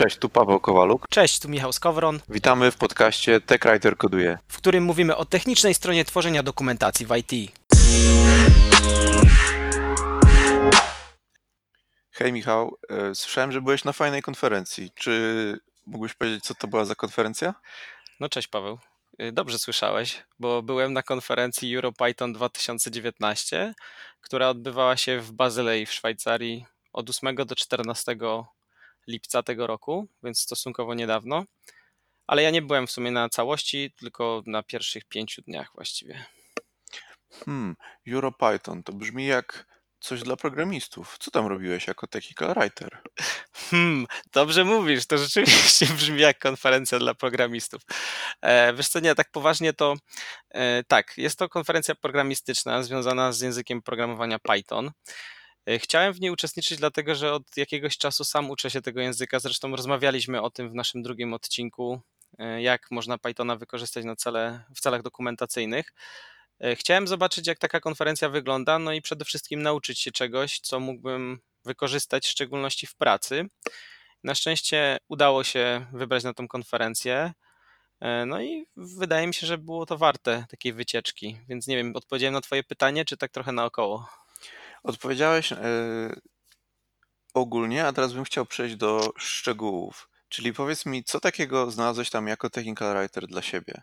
Cześć, tu Paweł Kowaluk. Cześć, tu Michał Skowron. Witamy w podcaście TechWriter Koduje, w którym mówimy o technicznej stronie tworzenia dokumentacji w IT. Hej Michał, e, słyszałem, że byłeś na fajnej konferencji. Czy mógłbyś powiedzieć, co to była za konferencja? No cześć Paweł. E, dobrze słyszałeś, bo byłem na konferencji EuroPython 2019, która odbywała się w Bazylei w Szwajcarii od 8 do 14 lipca tego roku, więc stosunkowo niedawno. Ale ja nie byłem w sumie na całości, tylko na pierwszych pięciu dniach właściwie. Hmm, EuroPython to brzmi jak coś dla programistów. Co tam robiłeś jako technical writer? Hmm, dobrze mówisz, to rzeczywiście brzmi jak konferencja dla programistów. E, wiesz co, nie, tak poważnie to e, tak, jest to konferencja programistyczna związana z językiem programowania Python. E, chciałem w niej uczestniczyć, dlatego że od jakiegoś czasu sam uczę się tego języka. Zresztą rozmawialiśmy o tym w naszym drugim odcinku, e, jak można Pythona wykorzystać na cele, w celach dokumentacyjnych. E, chciałem zobaczyć, jak taka konferencja wygląda, no i przede wszystkim nauczyć się czegoś, co mógłbym wykorzystać, w szczególności w pracy. Na szczęście udało się wybrać na tą konferencję. No i wydaje mi się, że było to warte takiej wycieczki. Więc nie wiem, odpowiedziałem na Twoje pytanie, czy tak trochę naokoło? Odpowiedziałeś e, ogólnie, a teraz bym chciał przejść do szczegółów. Czyli powiedz mi, co takiego znalazłeś tam jako technical writer dla siebie?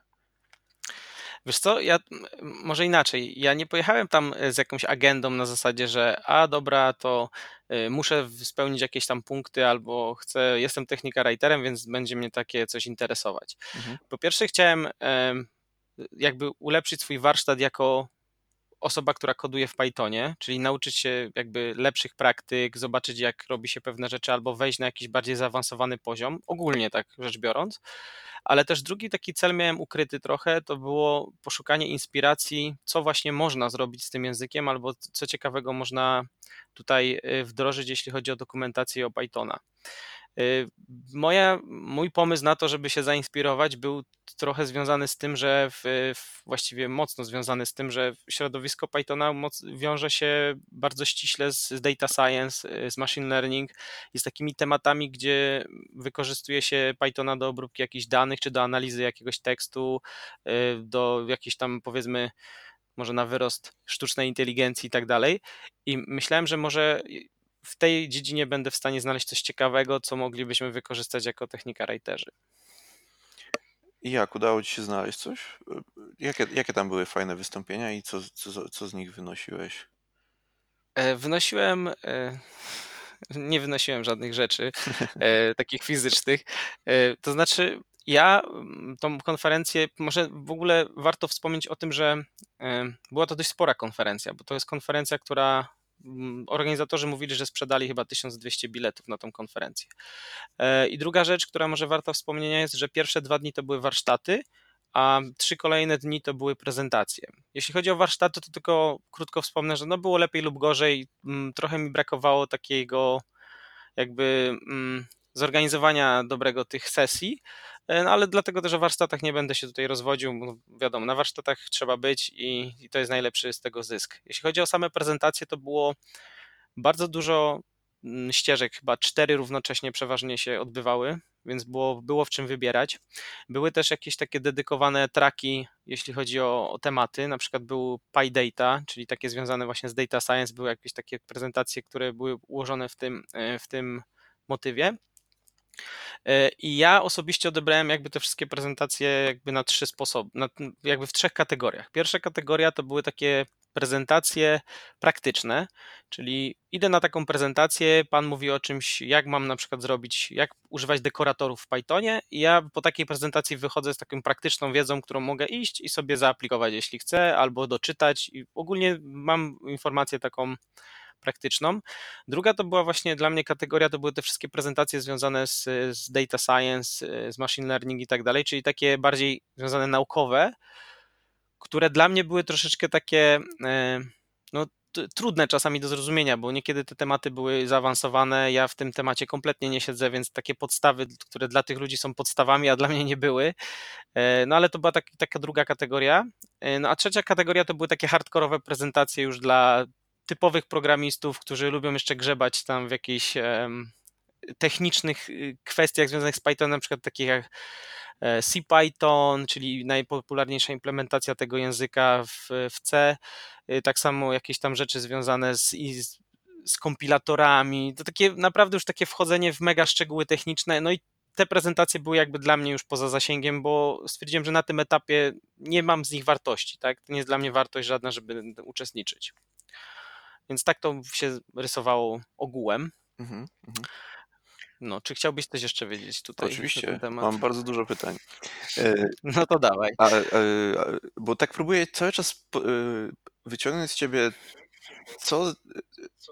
Wiesz co, ja może inaczej. Ja nie pojechałem tam e, z jakąś agendą na zasadzie, że a dobra, to e, muszę spełnić jakieś tam punkty albo chcę, jestem technika writerem, więc będzie mnie takie coś interesować. Mhm. Po pierwsze chciałem jakby ulepszyć swój warsztat jako osoba, która koduje w Pythonie, czyli nauczyć się jakby lepszych praktyk, zobaczyć jak robi się pewne rzeczy albo wejść na jakiś bardziej zaawansowany poziom, ogólnie tak rzecz biorąc. Ale też drugi taki cel miałem ukryty trochę, to było poszukanie inspiracji, co właśnie można zrobić z tym językiem albo co ciekawego można tutaj y, wdrożyć, jeśli chodzi o dokumentację o Pythona. Y, moja, mój pomysł na to, żeby się zainspirować, był trochę związany z tym, że w, właściwie mocno związany z tym, że środowisko Pythona moc, wiąże się bardzo ściśle z, z data science, y, z machine learning i z takimi tematami, gdzie wykorzystuje się Pythona do obróbki jakichś danych, czy do analizy jakiegoś tekstu, y, do jakiejś tam powiedzmy może na wyrost sztucznej inteligencji i tak dalej. I myślałem, że może w tej dziedzinie będę w stanie znaleźć coś ciekawego, co moglibyśmy wykorzystać jako technika writerzy. I jak, udało Ci się znaleźć coś? Jakie, jakie tam były fajne wystąpienia i co, co, co z nich wynosiłeś? E, wynosiłem, e, nie wynosiłem żadnych rzeczy e, takich fizycznych. To znaczy, ja mm, tą konferencję, może w ogóle warto wspomnieć o tym, że była to dość spora konferencja, bo to jest konferencja, która organizatorzy mówili, że sprzedali chyba 1200 biletów na tą konferencję. E, I druga rzecz, która może warta wspomnienia jest, że pierwsze dwa dni to były warsztaty, a trzy kolejne dni to były prezentacje. Jeśli chodzi o warsztaty, to tylko krótko wspomnę, że no było lepiej lub gorzej. Mm, trochę mi brakowało takiego jakby mm, zorganizowania dobrego tych sesji, e, no ale dlatego też o warsztatach nie będę się tutaj rozwodził, wiadomo, na warsztatach trzeba być i, i to jest najlepszy z tego zysk. Jeśli chodzi o same prezentacje, to było bardzo dużo mm, ścieżek, chyba cztery równocześnie przeważnie się odbywały, więc było, było w czym wybierać. Były też jakieś takie dedykowane traki, jeśli chodzi o, o tematy, na przykład był PyData, czyli takie związane właśnie z data science, były jakieś takie prezentacje, które były ułożone w tym, e, w tym motywie. E, I ja osobiście odebrałem jakby te wszystkie prezentacje jakby na trzy sposoby, na, jakby w trzech kategoriach. Pierwsza kategoria to były takie prezentacje praktyczne, czyli idę na taką prezentację, pan mówi o czymś, jak mam na przykład zrobić, jak używać dekoratorów w Pythonie i ja po takiej prezentacji wychodzę z taką praktyczną wiedzą, którą mogę iść i sobie zaaplikować, jeśli chcę, albo doczytać i ogólnie mam informację taką praktyczną. Druga to była właśnie dla mnie kategoria, to były te wszystkie prezentacje związane z, z data science, z machine learning i tak dalej, czyli takie bardziej związane naukowe, które dla mnie były troszeczkę takie e, no, trudne czasami do zrozumienia, bo niekiedy te tematy były zaawansowane. Ja w tym temacie kompletnie nie siedzę, więc takie podstawy, które dla tych ludzi są podstawami, a dla mnie nie były. E, no ale to była tak, taka druga kategoria. E, no a trzecia kategoria to były takie hardkorowe prezentacje już dla typowych programistów, którzy lubią jeszcze grzebać tam w jakichś technicznych y, kwestiach związanych z Pythonem, na przykład takich jak e, CPython, czyli najpopularniejsza implementacja tego języka w, w C, y, tak samo jakieś tam rzeczy związane z, z, z kompilatorami, to takie naprawdę już takie wchodzenie w mega szczegóły techniczne, no i te prezentacje były jakby dla mnie już poza zasięgiem, bo stwierdziłem, że na tym etapie nie mam z nich wartości, tak? To nie jest dla mnie wartość żadna, żeby uczestniczyć. Więc tak to się rysowało ogółem. Mhm, mhm. No, czy chciałbyś coś jeszcze wiedzieć tutaj Oczywiście, na ten temat? mam bardzo dużo pytań. E, no to dawaj. A, a, a, bo tak próbuję cały czas e, wyciągnąć z ciebie, co,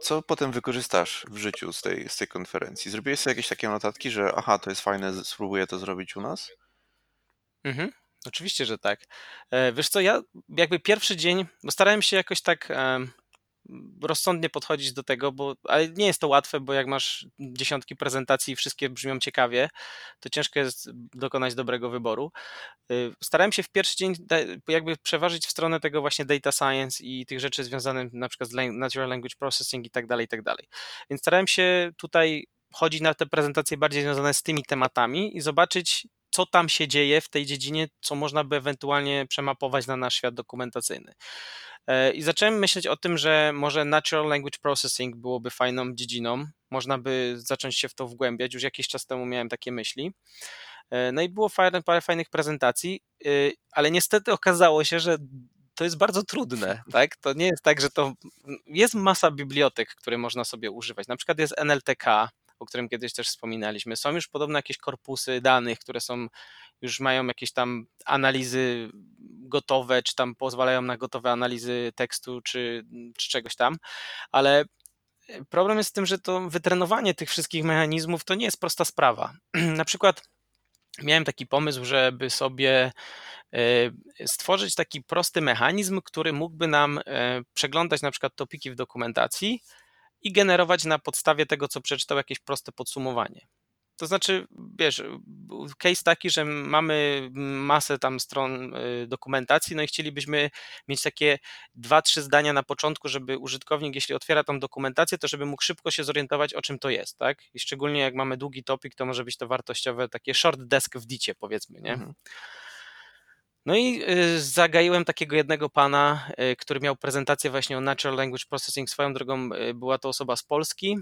co potem wykorzystasz w życiu z tej, z tej konferencji? Zrobiłeś sobie jakieś takie notatki, że aha, to jest fajne, spróbuję to zrobić u nas? Mhm. Oczywiście, że tak. E, wiesz co, ja jakby pierwszy dzień, bo starałem się jakoś tak rozsądnie podchodzić do tego, bo ale nie jest to łatwe, bo jak masz dziesiątki prezentacji i wszystkie brzmią ciekawie, to ciężko jest dokonać dobrego wyboru. Y, starałem się w pierwszy dzień jakby przeważyć w stronę tego właśnie data science i tych rzeczy związanych na przykład z natural language processing i tak dalej, i tak dalej. Więc starałem się tutaj chodzić na te prezentacje bardziej związane z tymi tematami i zobaczyć, co tam się dzieje w tej dziedzinie, co można by ewentualnie przemapować na nasz świat dokumentacyjny. E, I zacząłem myśleć o tym, że może Natural Language Processing byłoby fajną dziedziną. Można by zacząć się w to wgłębiać. Już jakiś czas temu miałem takie myśli. E, no i było fajne, parę fajnych prezentacji, e, ale niestety okazało się, że to jest bardzo trudne, tak? To nie jest tak, że to jest masa bibliotek, które można sobie używać. Na przykład jest NLTK, o którym kiedyś też wspominaliśmy. Są już podobno jakieś korpusy danych, które są już mają jakieś tam analizy gotowe, czy tam pozwalają na gotowe analizy tekstu, czy, czy czegoś tam, ale problem jest w tym, że to wytrenowanie tych wszystkich mechanizmów to nie jest prosta sprawa. na przykład miałem taki pomysł, żeby sobie e, stworzyć taki prosty mechanizm, który mógłby nam e, przeglądać na przykład topiki w dokumentacji i generować na podstawie tego, co przeczytał, jakieś proste podsumowanie. To znaczy, wiesz, case taki, że mamy masę tam stron y, dokumentacji, no i chcielibyśmy mieć takie dwa, trzy zdania na początku, żeby użytkownik, jeśli otwiera tą dokumentację, to żeby mógł szybko się zorientować, o czym to jest, tak? I szczególnie jak mamy długi topik, to może być to wartościowe, takie short desk w dicie, powiedzmy, nie? Mhm. No i y, zagaiłem takiego jednego pana, y, który miał prezentację właśnie o Natural Language Processing. Swoją drogą była to osoba z Polski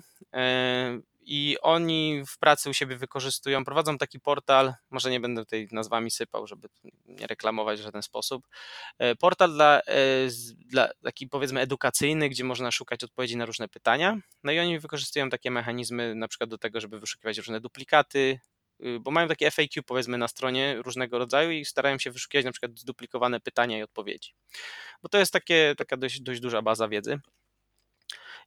i oni w pracy u siebie wykorzystują, prowadzą taki portal, może nie będę tutaj nazwami sypał, żeby nie reklamować w żaden sposób, portal dla, dla taki powiedzmy edukacyjny, gdzie można szukać odpowiedzi na różne pytania, no i oni wykorzystują takie mechanizmy na przykład do tego, żeby wyszukiwać różne duplikaty, y, bo mają takie FAQ powiedzmy na stronie różnego rodzaju i starają się wyszukiwać na przykład zduplikowane pytania i odpowiedzi, bo to jest takie, taka dość, dość duża baza wiedzy.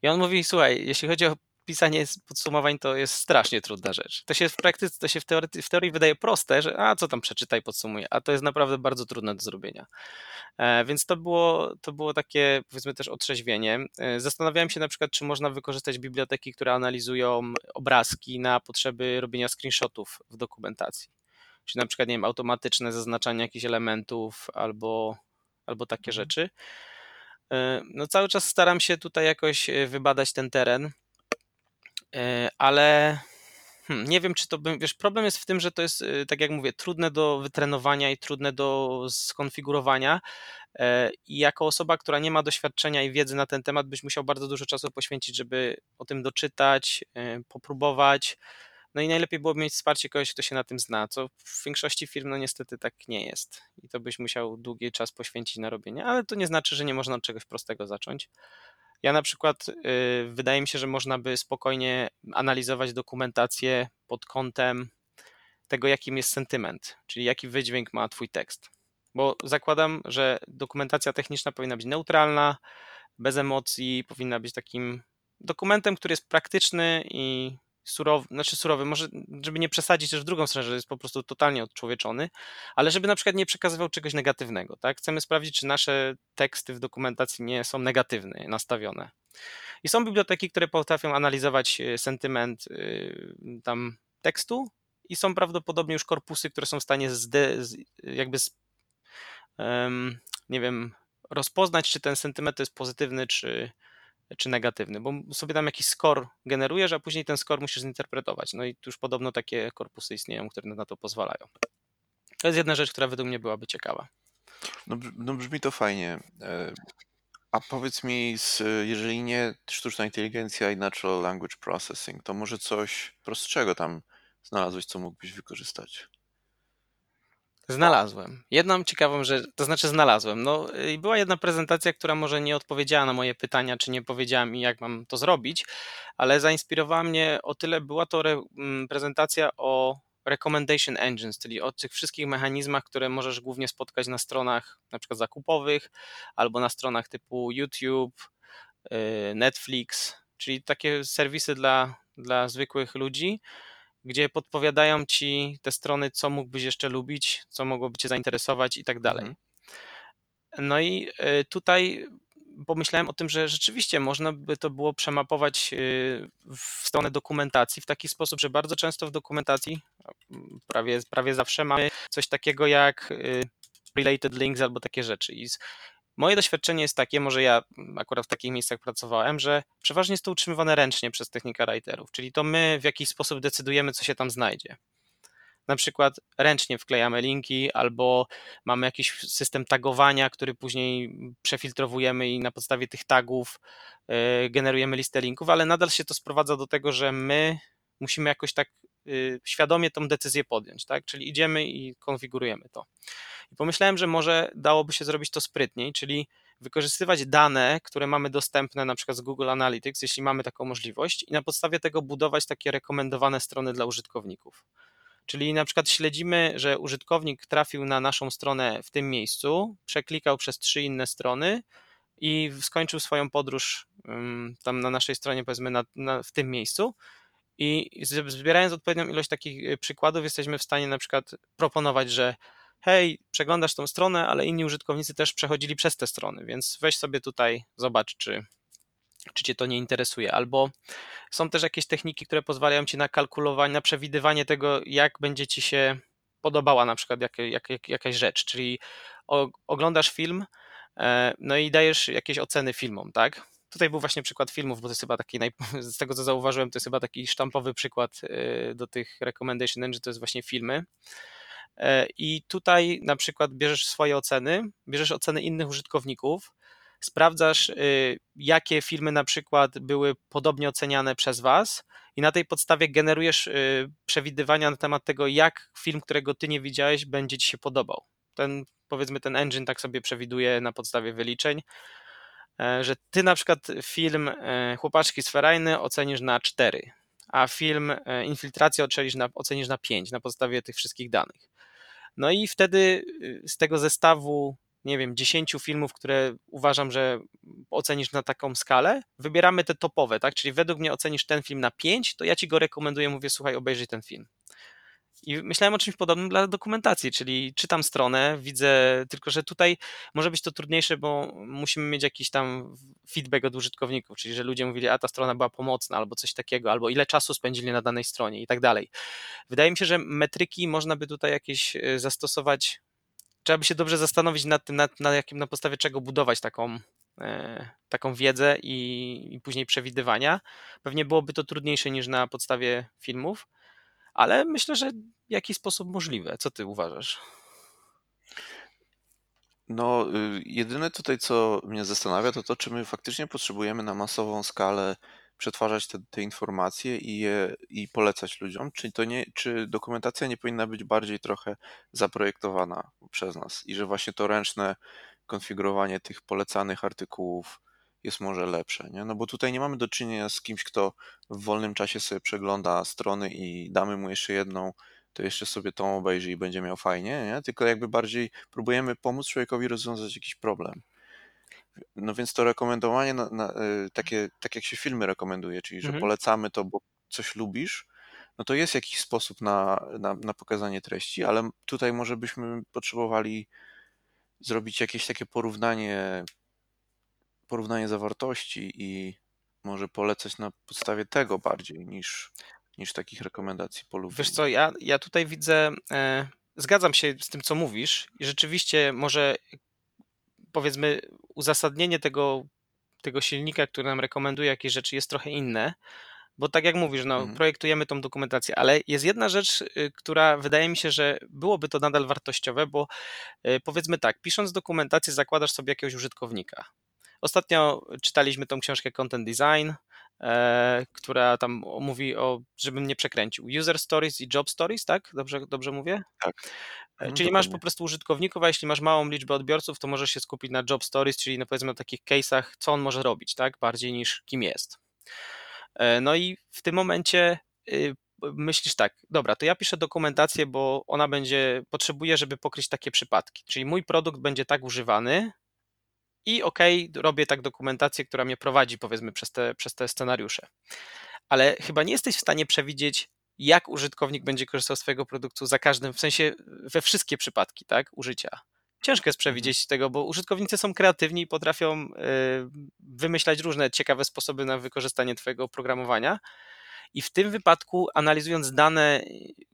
I on mówi, słuchaj, jeśli chodzi o pisanie podsumowań to jest strasznie trudna rzecz. To się w praktyce, to się w teorii, w teorii wydaje proste, że a co tam przeczytaj, podsumuję, a to jest naprawdę bardzo trudne do zrobienia. E, więc to było, to było takie powiedzmy też otrzeźwienie. E, zastanawiałem się na przykład, czy można wykorzystać biblioteki, które analizują obrazki na potrzeby robienia screenshotów w dokumentacji. Czyli na przykład, nie wiem, automatyczne zaznaczanie jakichś elementów albo, albo takie mhm. rzeczy. E, no cały czas staram się tutaj jakoś wybadać ten teren. E, ale hmm, nie wiem, czy to bym, wiesz, problem jest w tym, że to jest, y, tak jak mówię, trudne do wytrenowania i trudne do skonfigurowania e, i jako osoba, która nie ma doświadczenia i wiedzy na ten temat, byś musiał bardzo dużo czasu poświęcić, żeby o tym doczytać, e, popróbować, no i najlepiej byłoby mieć wsparcie kogoś, kto się na tym zna, co w większości firm no niestety tak nie jest. I to byś musiał długi czas poświęcić na robienie, ale to nie znaczy, że nie można od czegoś prostego zacząć. Ja na przykład y, wydaje mi się, że można by spokojnie analizować dokumentację pod kątem tego, jakim jest sentyment, czyli jaki wydźwięk ma Twój tekst. Bo zakładam, że dokumentacja techniczna powinna być neutralna, bez emocji, powinna być takim dokumentem, który jest praktyczny i surowy, znaczy surowy, może żeby nie przesadzić też w drugą stronę, że jest po prostu totalnie odczłowieczony, ale żeby na przykład nie przekazywał czegoś negatywnego, tak? Chcemy sprawdzić, czy nasze teksty w dokumentacji nie są negatywne, nastawione. I są biblioteki, które potrafią analizować e, sentyment e, tam tekstu i są prawdopodobnie już korpusy, które są w stanie zde, jakby z, um, nie wiem, rozpoznać, czy ten sentyment jest pozytywny, czy, czy negatywny, bo sobie tam jakiś score generujesz, a później ten score musisz zinterpretować. No i już podobno takie korpusy istnieją, które na to pozwalają. To jest jedna rzecz, która według mnie byłaby ciekawa. No, no brzmi to fajnie. E, a powiedz mi, jeżeli nie sztuczna inteligencja i natural language processing, to może coś prostszego tam znalazłeś, co mógłbyś wykorzystać? Znalazłem. Jedną ciekawą rzecz, to znaczy znalazłem. No, i była jedna prezentacja, która może nie odpowiedziała na moje pytania, czy nie powiedziała mi, jak mam to zrobić, ale zainspirowała mnie o tyle. Była to re, mm, prezentacja o recommendation engines, czyli o tych wszystkich mechanizmach, które możesz głównie spotkać na stronach na przykład zakupowych albo na stronach typu YouTube, y, Netflix, czyli takie serwisy dla, dla zwykłych ludzi, gdzie podpowiadają ci te strony, co mógłbyś jeszcze lubić, co mogłoby cię zainteresować i tak dalej. Mhm. No i y, tutaj pomyślałem o tym, że rzeczywiście można by to było przemapować y, w stronę dokumentacji w taki sposób, że bardzo często w dokumentacji, prawie, prawie zawsze mamy coś takiego jak y, related links albo takie rzeczy. I moje doświadczenie jest takie, może ja akurat w takich miejscach pracowałem, że przeważnie jest to utrzymywane ręcznie przez technika writerów, czyli to my w jakiś sposób decydujemy, co się tam znajdzie. Na przykład ręcznie wklejamy linki albo mamy jakiś system tagowania, który później przefiltrowujemy i na podstawie tych tagów e, generujemy listę linków, ale nadal się to sprowadza do tego, że my musimy jakoś tak y, świadomie tą decyzję podjąć, tak? Czyli idziemy i konfigurujemy to. I pomyślałem, że może dałoby się zrobić to sprytniej, czyli wykorzystywać dane, które mamy dostępne na przykład z Google Analytics, jeśli mamy taką możliwość, i na podstawie tego budować takie rekomendowane strony dla użytkowników. Czyli na przykład śledzimy, że użytkownik trafił na naszą stronę w tym miejscu, przeklikał przez trzy inne strony i skończył swoją podróż tam na naszej stronie, powiedzmy, na, na, w tym miejscu. I zbierając odpowiednią ilość takich y, przykładów, jesteśmy w stanie na przykład proponować, że hej, przeglądasz tą stronę, ale inni użytkownicy też przechodzili przez te strony, więc weź sobie tutaj, zobacz, czy, czy Cię to nie interesuje. Albo są też jakieś techniki, które pozwalają Ci na kalkulowanie, na przewidywanie tego, jak będzie Ci się podobała na przykład jak, jak, jak, jakaś rzecz, czyli oglądasz film, e, no i dajesz jakieś oceny filmom, tak? Tutaj był właśnie przykład filmów, bo to jest chyba taki, naj... z tego co zauważyłem, to jest chyba taki sztampowy przykład e, do tych recommendation engine, to jest właśnie filmy. E, I tutaj na przykład bierzesz swoje oceny, bierzesz oceny innych użytkowników, sprawdzasz, y, jakie filmy na przykład były podobnie oceniane przez Was i na tej podstawie generujesz y, przewidywania na temat tego, jak film, którego Ty nie widziałeś, będzie Ci się podobał. Ten, powiedzmy, ten engine tak sobie przewiduje na podstawie wyliczeń, że Ty na przykład film e, Chłopaczki z Ferajny ocenisz na 4, a film e, Infiltracja ocenisz na, ocenisz na 5 na podstawie tych wszystkich danych. No i wtedy y, z tego zestawu nie wiem, 10 filmów, które uważam, że ocenisz na taką skalę, wybieramy te topowe, tak? Czyli według mnie ocenisz ten film na 5, to ja ci go rekomenduję, mówię, słuchaj, obejrzyj ten film. I myślałem o czymś podobnym dla dokumentacji, czyli czytam stronę, widzę, tylko że tutaj może być to trudniejsze, bo musimy mieć jakiś tam feedback od użytkowników, czyli że ludzie mówili, a ta strona była pomocna, albo coś takiego, albo ile czasu spędzili na danej stronie i tak dalej. Wydaje mi się, że metryki można by tutaj jakieś e, zastosować trzeba by się dobrze zastanowić nad tym, nad, na, jakim, na podstawie czego budować taką, e, taką wiedzę i, i później przewidywania. Pewnie byłoby to trudniejsze niż na podstawie filmów, ale myślę, że w jakiś sposób możliwe. Co ty uważasz? No, y, jedyne tutaj, co mnie zastanawia, to to, czy my faktycznie potrzebujemy na masową skalę przetwarzać te, te informacje i, je, i polecać ludziom? Czy, to nie, czy dokumentacja nie powinna być bardziej trochę zaprojektowana przez nas i że właśnie to ręczne konfigurowanie tych polecanych artykułów jest może lepsze, nie? No bo tutaj nie mamy do czynienia z kimś, kto w wolnym czasie sobie przegląda strony i damy mu jeszcze jedną, to jeszcze sobie tą obejrzy i będzie miał fajnie, nie? Tylko jakby bardziej próbujemy pomóc człowiekowi rozwiązać jakiś problem. No więc to rekomendowanie, na, na, y, takie, tak jak się filmy rekomenduje, czyli że mhm. polecamy to, bo coś lubisz, no to jest jakiś sposób na, na, na pokazanie treści, ale tutaj może byśmy potrzebowali zrobić jakieś takie porównanie, porównanie zawartości i może polecać na podstawie tego bardziej niż, niż takich rekomendacji polubień. Wiesz co, ja, ja tutaj widzę, e, zgadzam się z tym, co mówisz i rzeczywiście może powiedzmy uzasadnienie tego tego silnika, który nam rekomenduje jakieś rzeczy jest trochę inne, bo tak jak mówisz, no, Mhm. projektujemy tą dokumentację, ale jest jedna rzecz, y, która wydaje mi się, że byłoby to nadal wartościowe, bo y, powiedzmy tak, pisząc dokumentację zakładasz sobie jakiegoś użytkownika. Ostatnio czytaliśmy tą książkę Content Design, e, która tam mówi o, żebym nie przekręcił, user stories i job stories, tak? Dobrze, dobrze mówię? Tak. Mhm, czyli masz po prostu użytkowników, a jeśli masz małą liczbę odbiorców, to możesz się skupić na job stories, czyli na powiedzmy na takich case'ach, co on może robić, tak? Bardziej niż kim jest. E, No i w tym momencie y, myślisz tak, dobra, to ja piszę dokumentację, bo ona będzie, potrzebuje, żeby pokryć takie przypadki. Czyli mój produkt będzie tak używany i okej, robię tak dokumentację, która mnie prowadzi powiedzmy przez te, przez te scenariusze. Ale chyba nie jesteś w stanie przewidzieć, jak użytkownik będzie korzystał z swojego produktu za każdym, w sensie we wszystkie przypadki, tak, użycia. Ciężko jest Mhm. przewidzieć tego, bo użytkownicy są kreatywni i potrafią y, wymyślać różne ciekawe sposoby na wykorzystanie Twojego oprogramowania. I w tym wypadku, analizując dane,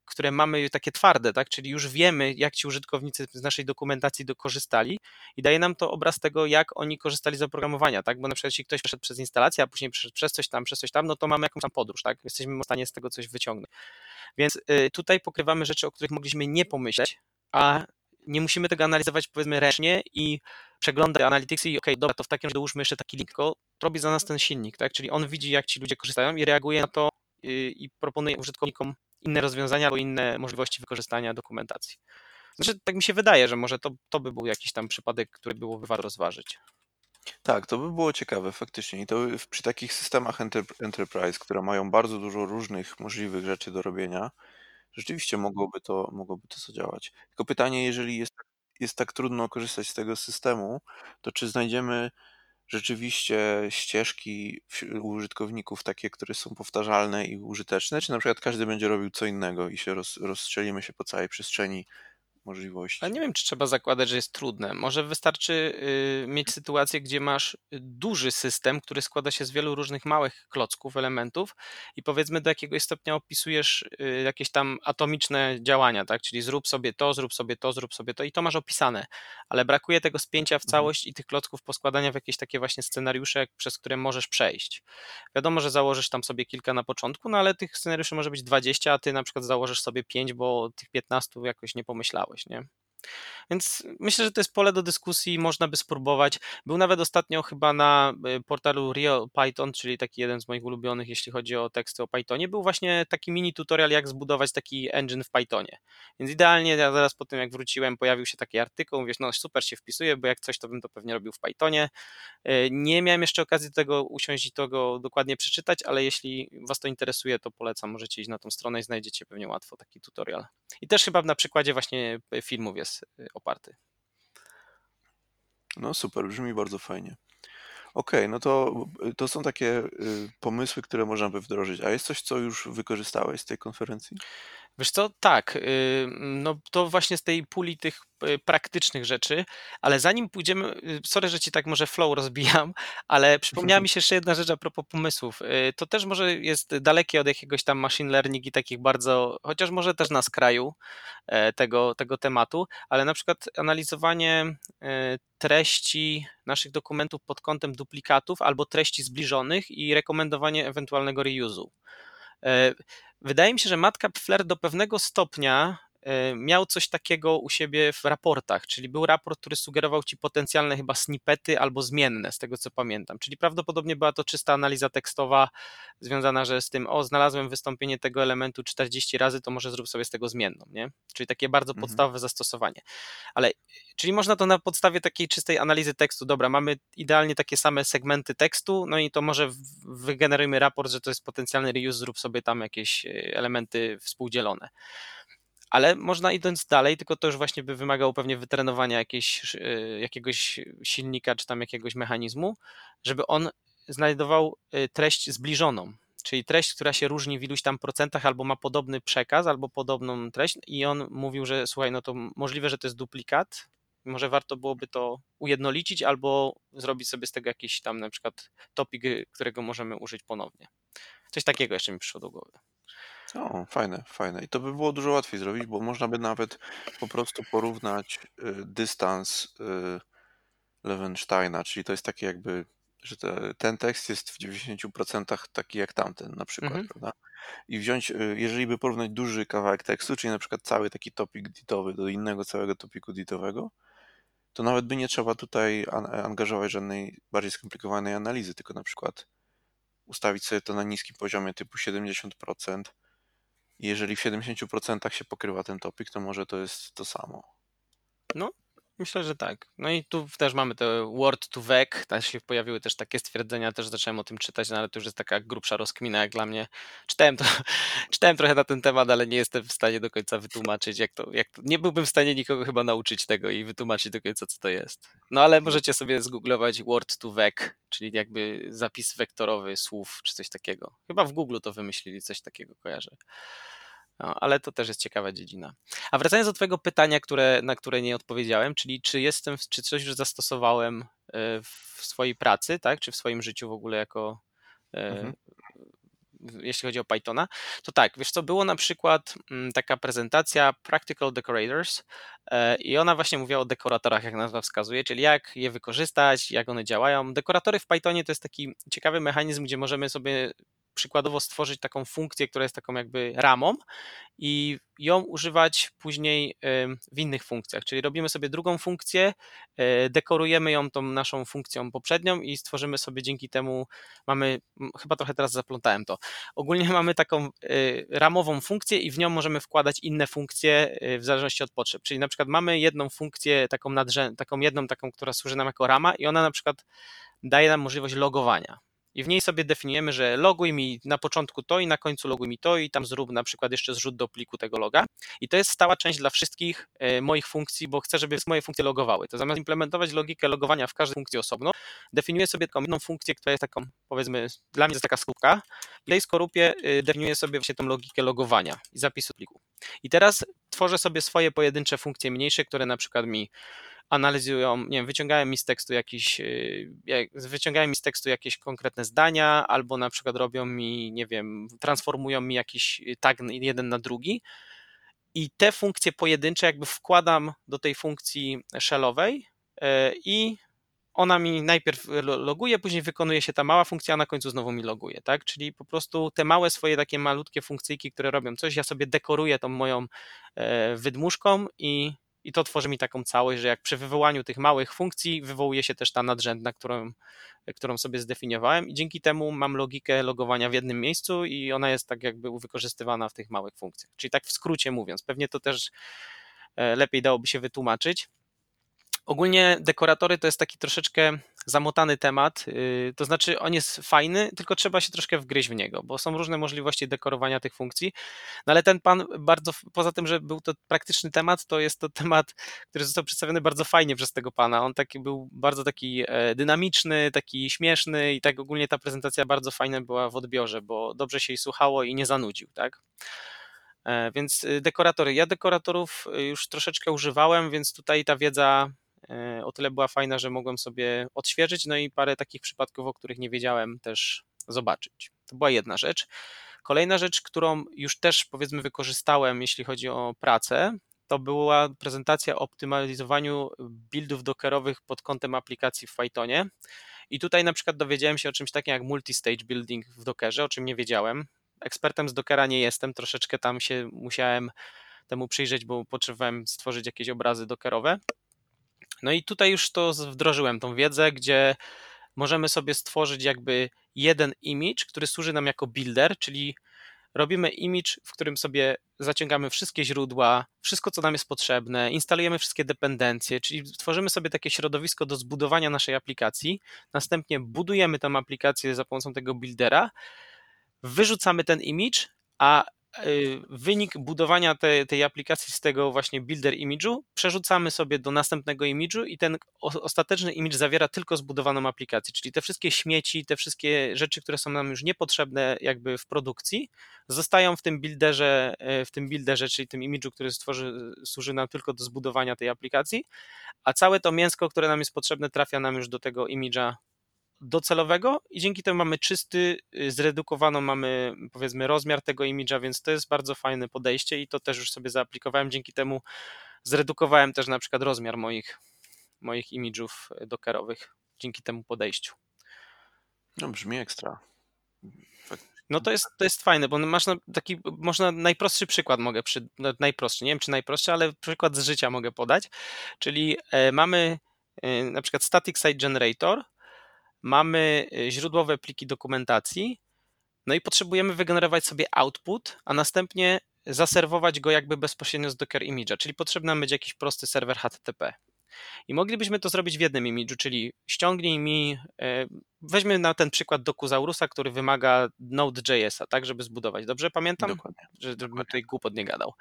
które mamy takie twarde, tak, czyli już wiemy, jak ci użytkownicy z naszej dokumentacji korzystali, i daje nam to obraz tego, jak oni korzystali z oprogramowania, tak, bo na przykład jeśli ktoś przeszedł przez instalację, a później przeszedł przez coś tam, przez coś tam, no to mamy jakąś tam podróż, tak, jesteśmy w stanie z tego coś wyciągnąć. Więc y, tutaj pokrywamy rzeczy, o których mogliśmy nie pomyśleć, a nie musimy tego analizować powiedzmy ręcznie i przeglądać analityksy i okay, dobra, to w takim razie dołóżmy jeszcze taki link, tylko robi za nas ten silnik, tak? Czyli on widzi, jak ci ludzie korzystają i reaguje na to i proponuje użytkownikom inne rozwiązania albo inne możliwości wykorzystania dokumentacji. Znaczy, tak mi się wydaje, że może to, to by był jakiś tam przypadek, który byłoby warto rozważyć. Tak, to by było ciekawe faktycznie. I to przy takich systemach enterprise, które mają bardzo dużo różnych możliwych rzeczy do robienia, rzeczywiście mogłoby to, mogłoby to zadziałać. Tylko pytanie, jeżeli jest, jest tak trudno korzystać z tego systemu, to czy znajdziemy rzeczywiście ścieżki użytkowników takie, które są powtarzalne i użyteczne, czy na przykład każdy będzie robił co innego i się roz, rozstrzelimy się po całej przestrzeni możliwości. Ale nie wiem, czy trzeba zakładać, że jest trudne. Może wystarczy y, mieć sytuację, gdzie masz duży system, który składa się z wielu różnych małych klocków, elementów i powiedzmy do jakiegoś stopnia opisujesz y, jakieś tam atomiczne działania, tak? Czyli zrób sobie to, zrób sobie to, zrób sobie to i to masz opisane, ale brakuje tego spięcia w Mhm. całość i tych klocków poskładania w jakieś takie właśnie scenariusze, przez które możesz przejść. Wiadomo, że założysz tam sobie kilka na początku, no ale tych scenariuszy może być 20, a ty na przykład założysz sobie 5, bo tych 15 jakoś nie pomyślałeś nie? Więc myślę, że to jest pole do dyskusji, można by spróbować. Był nawet ostatnio chyba na y, portalu Real Python, czyli taki jeden z moich ulubionych, jeśli chodzi o teksty o Pythonie, był właśnie taki mini tutorial, jak zbudować taki engine w Pythonie. Więc idealnie, ja zaraz po tym jak wróciłem, pojawił się taki artykuł, mówisz, no super się wpisuje, bo jak coś, to bym to pewnie robił w Pythonie. Y, nie miałem jeszcze okazji do tego usiąść i tego dokładnie przeczytać, ale jeśli Was to interesuje, to polecam, możecie iść na tą stronę i znajdziecie pewnie łatwo taki tutorial. I też chyba na przykładzie właśnie filmów jest y, oparty. No super, brzmi bardzo fajnie. Okej, okay, no to, to są takie y, pomysły, które można by wdrożyć. A jest coś, co już wykorzystałeś z tej konferencji? Wiesz co, tak, y, no to właśnie z tej puli tych y, praktycznych rzeczy, ale zanim pójdziemy, y, sorry, że ci tak może flow rozbijam, ale przypomniała mi się jeszcze jedna rzecz a propos pomysłów. To też może jest dalekie od jakiegoś tam machine learning i takich bardzo, chociaż może też na skraju e, tego, tego tematu, ale na przykład analizowanie e, treści naszych dokumentów pod kątem duplikatów albo treści zbliżonych i rekomendowanie ewentualnego reuse'u. E, wydaje mi się, że Matka Pfler do pewnego stopnia miał coś takiego u siebie w raportach, czyli był raport, który sugerował ci potencjalne chyba snippety albo zmienne, z tego co pamiętam. Czyli prawdopodobnie była to czysta analiza tekstowa związana, że z tym, o, znalazłem wystąpienie tego elementu 40 razy, to może zrób sobie z tego zmienną, nie? Czyli takie bardzo Mhm. podstawowe zastosowanie. Ale, czyli można to na podstawie takiej czystej analizy tekstu, dobra, mamy idealnie takie same segmenty tekstu, no i to może wygenerujmy raport, że to jest potencjalny reuse, zrób sobie tam jakieś e, elementy współdzielone. Ale można idąc dalej, tylko to już właśnie by wymagało pewnie wytrenowania e, jakiegoś silnika czy tam jakiegoś mechanizmu, żeby on znajdował e, treść zbliżoną, czyli treść, która się różni w iluś tam procentach, albo ma podobny przekaz, albo podobną treść, i on mówił, że słuchaj, no to możliwe, że to jest duplikat, może warto byłoby to ujednolicić, albo zrobić sobie z tego jakiś tam na przykład topik, którego możemy użyć ponownie. Coś takiego jeszcze mi przyszło do głowy. O, fajne, fajne. I to by było dużo łatwiej zrobić, bo można by nawet po prostu porównać y, dystans y, Lewensteina, czyli to jest takie jakby że te, ten tekst jest w 90% taki jak tamten na przykład, Mhm. prawda? I wziąć, y, jeżeli by porównać duży kawałek tekstu, czyli na przykład cały taki topik ditowy do innego całego topiku ditowego, to nawet by nie trzeba tutaj an- angażować żadnej bardziej skomplikowanej analizy, tylko na przykład ustawić sobie to na niskim poziomie typu 70%. Jeżeli w 70% się pokrywa ten topik, to może to jest to samo. No, myślę, że tak. No i tu też mamy te word to vec, też się pojawiły też takie stwierdzenia, też zacząłem o tym czytać, no ale to już jest taka grubsza rozkmina jak dla mnie. Czytałem, to, czytałem trochę na ten temat, ale nie jestem w stanie do końca wytłumaczyć, jak to, jak to, nie byłbym w stanie nikogo chyba nauczyć tego i wytłumaczyć do końca, co to jest. No ale możecie sobie zgooglować word to vec, czyli jakby zapis wektorowy słów, czy coś takiego. Chyba w Google to wymyślili, coś takiego kojarzę. No, ale to też jest ciekawa dziedzina. A wracając do Twojego pytania, które, na które nie odpowiedziałem, czyli czy jestem, czy coś już zastosowałem e, w swojej pracy, tak, czy w swoim życiu w ogóle jako e, Mhm. jeśli chodzi o Pythona, to tak, wiesz co, było na przykład mm, taka prezentacja Practical Decorators e, i ona właśnie mówiła o dekoratorach, jak nazwa wskazuje, czyli jak je wykorzystać, jak one działają. Dekoratory w Pythonie to jest taki ciekawy mechanizm, gdzie możemy sobie przykładowo stworzyć taką funkcję, która jest taką jakby ramą i ją używać później w innych funkcjach. Czyli robimy sobie drugą funkcję, e, dekorujemy ją tą naszą funkcją poprzednią i stworzymy sobie dzięki temu, mamy, chyba trochę teraz zaplątałem to, ogólnie mamy taką e, ramową funkcję i w nią możemy wkładać inne funkcje e, w zależności od potrzeb. Czyli na przykład mamy jedną funkcję, taką, nadrzę- taką jedną, taką, która służy nam jako rama i ona na przykład daje nam możliwość logowania i w niej sobie definiujemy, że loguj mi na początku to i na końcu loguj mi to i tam zrób na przykład jeszcze zrzut do pliku tego loga. I to jest stała część dla wszystkich e, moich funkcji, bo chcę, żeby moje funkcje logowały. To zamiast implementować logikę logowania w każdej funkcji osobno, definiuję sobie taką jedną funkcję, która jest taką, powiedzmy, dla mnie jest taka skorupka. I w tej skorupie e, definiuję sobie właśnie tą logikę logowania i zapisu pliku. I teraz tworzę sobie swoje pojedyncze funkcje mniejsze, które na przykład mi analizują, nie wiem, wyciągają mi z tekstu jakiś, y, wyciągają mi z tekstu jakieś konkretne zdania, albo na przykład robią mi, nie wiem, transformują mi jakiś tag jeden na drugi. I te funkcje pojedyncze jakby wkładam do tej funkcji shellowej y, i ona mi najpierw loguje, później wykonuje się ta mała funkcja, a na końcu znowu mi loguje, tak? Czyli po prostu te małe swoje takie malutkie funkcyjki, które robią coś, ja sobie dekoruję tą moją wydmuszką i i to tworzy mi taką całość, że jak przy wywołaniu tych małych funkcji wywołuje się też ta nadrzędna, którą, którą sobie zdefiniowałem i dzięki temu mam logikę logowania w jednym miejscu i ona jest tak jakby wykorzystywana w tych małych funkcjach. Czyli tak w skrócie mówiąc, pewnie to też e, lepiej dałoby się wytłumaczyć. Ogólnie dekoratory to jest taki troszeczkę zamotany temat, y, to znaczy on jest fajny, tylko trzeba się troszkę wgryźć w niego, bo są różne możliwości dekorowania tych funkcji, no ale ten pan bardzo, poza tym, że był to praktyczny temat, to jest to temat, który został przedstawiony bardzo fajnie przez tego pana, on taki był bardzo taki e, dynamiczny, taki śmieszny i tak ogólnie ta prezentacja bardzo fajna była w odbiorze, bo dobrze się jej słuchało i nie zanudził, tak? E, więc y, dekoratory. Ja dekoratorów y, już troszeczkę używałem, więc tutaj ta wiedza o tyle była fajna, że mogłem sobie odświeżyć, no i parę takich przypadków, o których nie wiedziałem, też zobaczyć. To była jedna rzecz. Kolejna rzecz, którą już też powiedzmy wykorzystałem, jeśli chodzi o pracę, to była prezentacja o optymalizowaniu buildów dockerowych pod kątem aplikacji w Pythonie. I tutaj na przykład dowiedziałem się o czymś takim jak multi-stage building w Dockerze, o czym nie wiedziałem. Ekspertem z Dockera nie jestem, troszeczkę tam się musiałem temu przyjrzeć, bo potrzebowałem stworzyć jakieś obrazy dockerowe. No i tutaj już to wdrożyłem, tą wiedzę, gdzie możemy sobie stworzyć jakby jeden image, który służy nam jako builder, czyli robimy image, w którym sobie zaciągamy wszystkie źródła, wszystko, co nam jest potrzebne, instalujemy wszystkie dependencje, czyli tworzymy sobie takie środowisko do zbudowania naszej aplikacji, następnie budujemy tę aplikację za pomocą tego buildera, wyrzucamy ten image, a wynik budowania te, tej aplikacji z tego właśnie builder image'u przerzucamy sobie do następnego image'u i ten ostateczny image zawiera tylko zbudowaną aplikację, czyli te wszystkie śmieci, te wszystkie rzeczy, które są nam już niepotrzebne jakby w produkcji, zostają w tym builderze, y, w tym builderze, czyli tym image'u, który stworzy, służy nam tylko do zbudowania tej aplikacji, a całe to mięsko, które nam jest potrzebne, trafia nam już do tego image'a docelowego i dzięki temu mamy czysty, y, zredukowaną mamy powiedzmy rozmiar tego imidża, więc to jest bardzo fajne podejście i to też już sobie zaaplikowałem, dzięki temu zredukowałem też na przykład rozmiar moich, moich imidżów dockerowych dzięki temu podejściu. No brzmi ekstra. No to jest, to jest fajne, bo masz taki, można najprostszy przykład mogę, przy, no najprostszy, nie wiem czy najprostszy, ale przykład z życia mogę podać, czyli e, mamy e, na przykład static site generator, mamy e, źródłowe pliki dokumentacji, no i potrzebujemy wygenerować sobie output, a następnie zaserwować go jakby bezpośrednio z Docker Image'a, czyli potrzebny nam będzie jakiś prosty serwer HTTP. I moglibyśmy to zrobić w jednym imidżu, czyli ściągnij mi, e, weźmy na ten przykład Dokuzaurusa, który wymaga Node.jsa, tak, żeby zbudować. Dobrze pamiętam? Dokładnie. Żebym tutaj głupot nie gadał.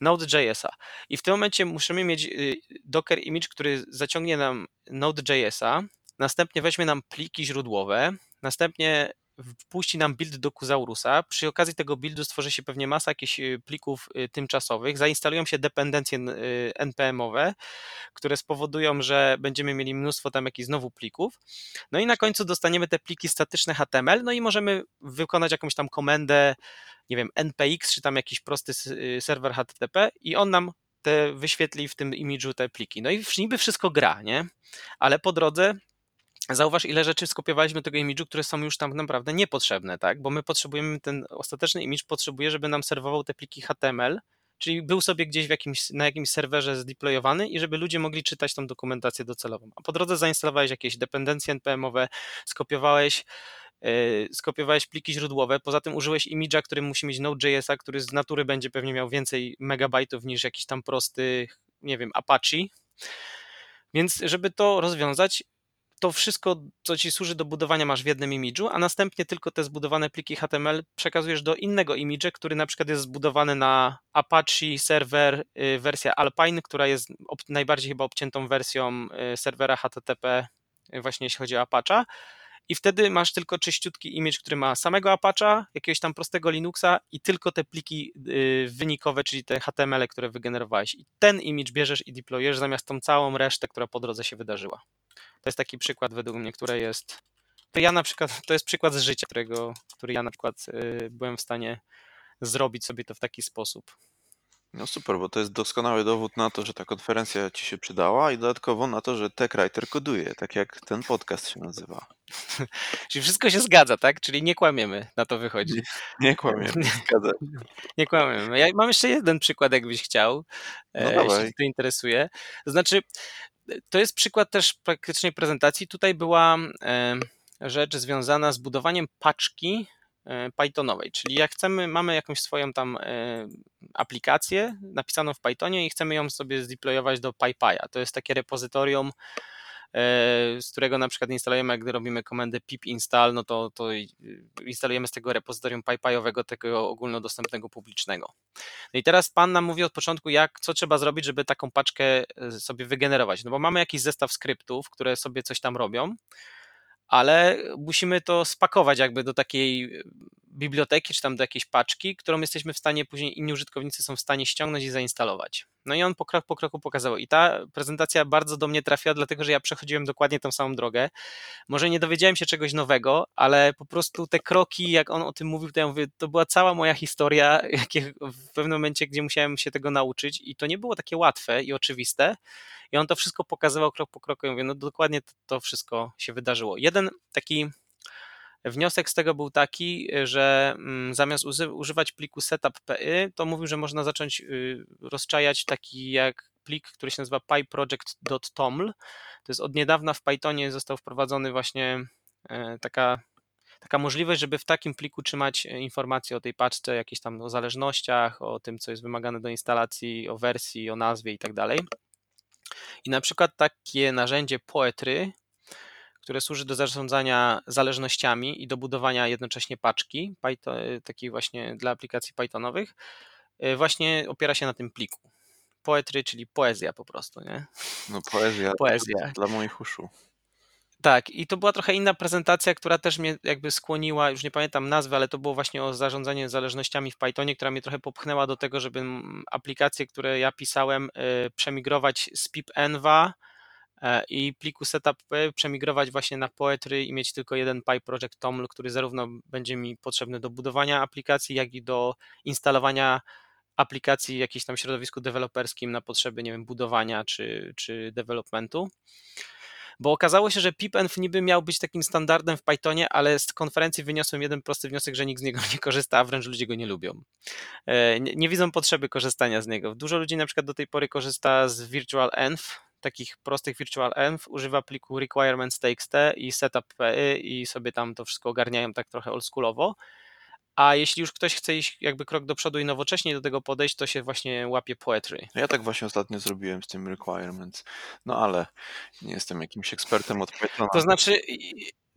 Node.jsa. I w tym momencie musimy mieć y, Docker image, który zaciągnie nam Node.jsa, następnie weźmie nam pliki źródłowe, następnie wpuści nam build do Kuzaurusa. Przy okazji tego buildu stworzy się pewnie masa jakichś y, plików y, tymczasowych. Zainstalują się dependencje y, npm-owe, które spowodują, że będziemy mieli mnóstwo tam jakichś znowu plików. No i na końcu dostaniemy te pliki statyczne HTML, no i możemy wykonać jakąś tam komendę, nie wiem, npx, czy tam jakiś prosty serwer HTTP i on nam te wyświetli w tym imidżu te pliki. No i niby wszystko gra, nie? Ale po drodze Zauważ, ile rzeczy skopiowaliśmy tego imidżu, które są już tam naprawdę niepotrzebne, tak? Bo my potrzebujemy, ten ostateczny imidż potrzebuje, żeby nam serwował te pliki HTML, czyli był sobie gdzieś jakimś, na jakimś serwerze zdeployowany i żeby ludzie mogli czytać tą dokumentację docelową. A po drodze zainstalowałeś jakieś dependencje npm-owe, skopiowałeś, yy, skopiowałeś pliki źródłowe, poza tym użyłeś imidża, który musi mieć Node.jsa, który z natury będzie pewnie miał więcej megabajtów niż jakiś tam prosty, nie wiem, Apache. Więc żeby to rozwiązać, to wszystko, co ci służy do budowania, masz w jednym imidżu, a następnie tylko te zbudowane pliki HTML przekazujesz do innego imidża, który na przykład jest zbudowany na Apache serwer y, wersja Alpine, która jest najbardziej chyba obciętą wersją y, serwera HTTP, y, właśnie jeśli chodzi o Apache. I wtedy masz tylko czyściutki image, który ma samego Apache'a, jakiegoś tam prostego Linuxa i tylko te pliki wynikowe, czyli te HTML, które wygenerowałeś. I ten image bierzesz i deployujesz zamiast tą całą resztę, która po drodze się wydarzyła. To jest taki przykład według mnie, który jest. To ja na przykład, to jest przykład z życia, którego, który ja na przykład y, byłem w stanie zrobić sobie to w taki sposób. No super, bo to jest doskonały dowód na to, że ta konferencja ci się przydała i dodatkowo na to, że TechWriter koduje, tak jak ten podcast się nazywa. Czyli wszystko się zgadza, tak? Czyli nie kłamiemy, na to wychodzi. Nie, nie kłamiemy, zgadza. nie kłamiemy. Ja mam jeszcze jeden przykład, jakbyś chciał, no e, jeśli to interesuje. Znaczy, to jest przykład też praktycznej prezentacji. Tutaj była rzecz związana z budowaniem paczki e, Pythonowej, czyli jak chcemy, mamy jakąś swoją tam e, aplikację napisaną w Pythonie i chcemy ją sobie zdeployować do PyPy'a. To jest takie repozytorium E, z którego na przykład instalujemy, jak robimy komendę pip install, no to, to instalujemy z tego repozytorium PyPy'owego, tego ogólnodostępnego, publicznego. No i teraz Pan nam mówi od początku, jak, co trzeba zrobić, żeby taką paczkę e, sobie wygenerować. No bo mamy jakiś zestaw skryptów, które sobie coś tam robią, ale musimy to spakować jakby do takiej biblioteki, czy tam do jakiejś paczki, którą jesteśmy w stanie, później inni użytkownicy są w stanie ściągnąć i zainstalować. No i on po krok po kroku pokazał. I ta prezentacja bardzo do mnie trafiła, dlatego że ja przechodziłem dokładnie tą samą drogę. Może nie dowiedziałem się czegoś nowego, ale po prostu te kroki, jak on o tym mówił, to ja mówię, to była cała moja historia, w pewnym momencie, gdzie musiałem się tego nauczyć i to nie było takie łatwe i oczywiste. I on to wszystko pokazywał krok po kroku. I mówię, no dokładnie to, to wszystko się wydarzyło. Jeden taki Wniosek z tego był taki, że mm, zamiast używać pliku setup.py, to mówił, że można zacząć y, rozczajać taki jak plik, który się nazywa pyproject.toml. To jest od niedawna w Pythonie został wprowadzony właśnie e, taka, taka możliwość, żeby w takim pliku trzymać informacje o tej paczce, jakieś tam o zależnościach, o tym, co jest wymagane do instalacji, o wersji, o nazwie i tak dalej. I na przykład takie narzędzie Poetry które służy do zarządzania zależnościami i do budowania jednocześnie paczki, Python, takiej właśnie dla aplikacji Pythonowych, y, właśnie opiera się na tym pliku. Poetry, czyli poezja po prostu, nie? No poezja, poezja. dla moich uszu. Tak, i to była trochę inna prezentacja, która też mnie jakby skłoniła, już nie pamiętam nazwy, ale to było właśnie o zarządzaniu zależnościami w Pythonie, która mnie trochę popchnęła do tego, żeby aplikacje, które ja pisałem, y, przemigrować z pipenva E, i pliku setup przemigrować właśnie na Poetry i mieć tylko jeden PyProject Toml, który zarówno będzie mi potrzebny do budowania aplikacji, jak i do instalowania aplikacji w jakimś tam środowisku deweloperskim na potrzeby, nie wiem, budowania czy, czy developmentu. bo okazało się, że pipenv niby miał być takim standardem w Pythonie, ale z konferencji wyniosłem jeden prosty wniosek, że nikt z niego nie korzysta, a wręcz ludzie go nie lubią. E, nie, nie widzą potrzeby korzystania z niego. Dużo ludzi na przykład do tej pory korzysta z virtual env, takich prostych virtual env, używa pliku requirements.txt i setup.py i sobie tam to wszystko ogarniają tak trochę oldschoolowo. A jeśli już ktoś chce iść jakby krok do przodu i nowocześnie do tego podejść, to się właśnie łapie poetry. Ja tak właśnie ostatnio zrobiłem z tym requirements. No ale nie jestem jakimś ekspertem od Pythona. To znaczy,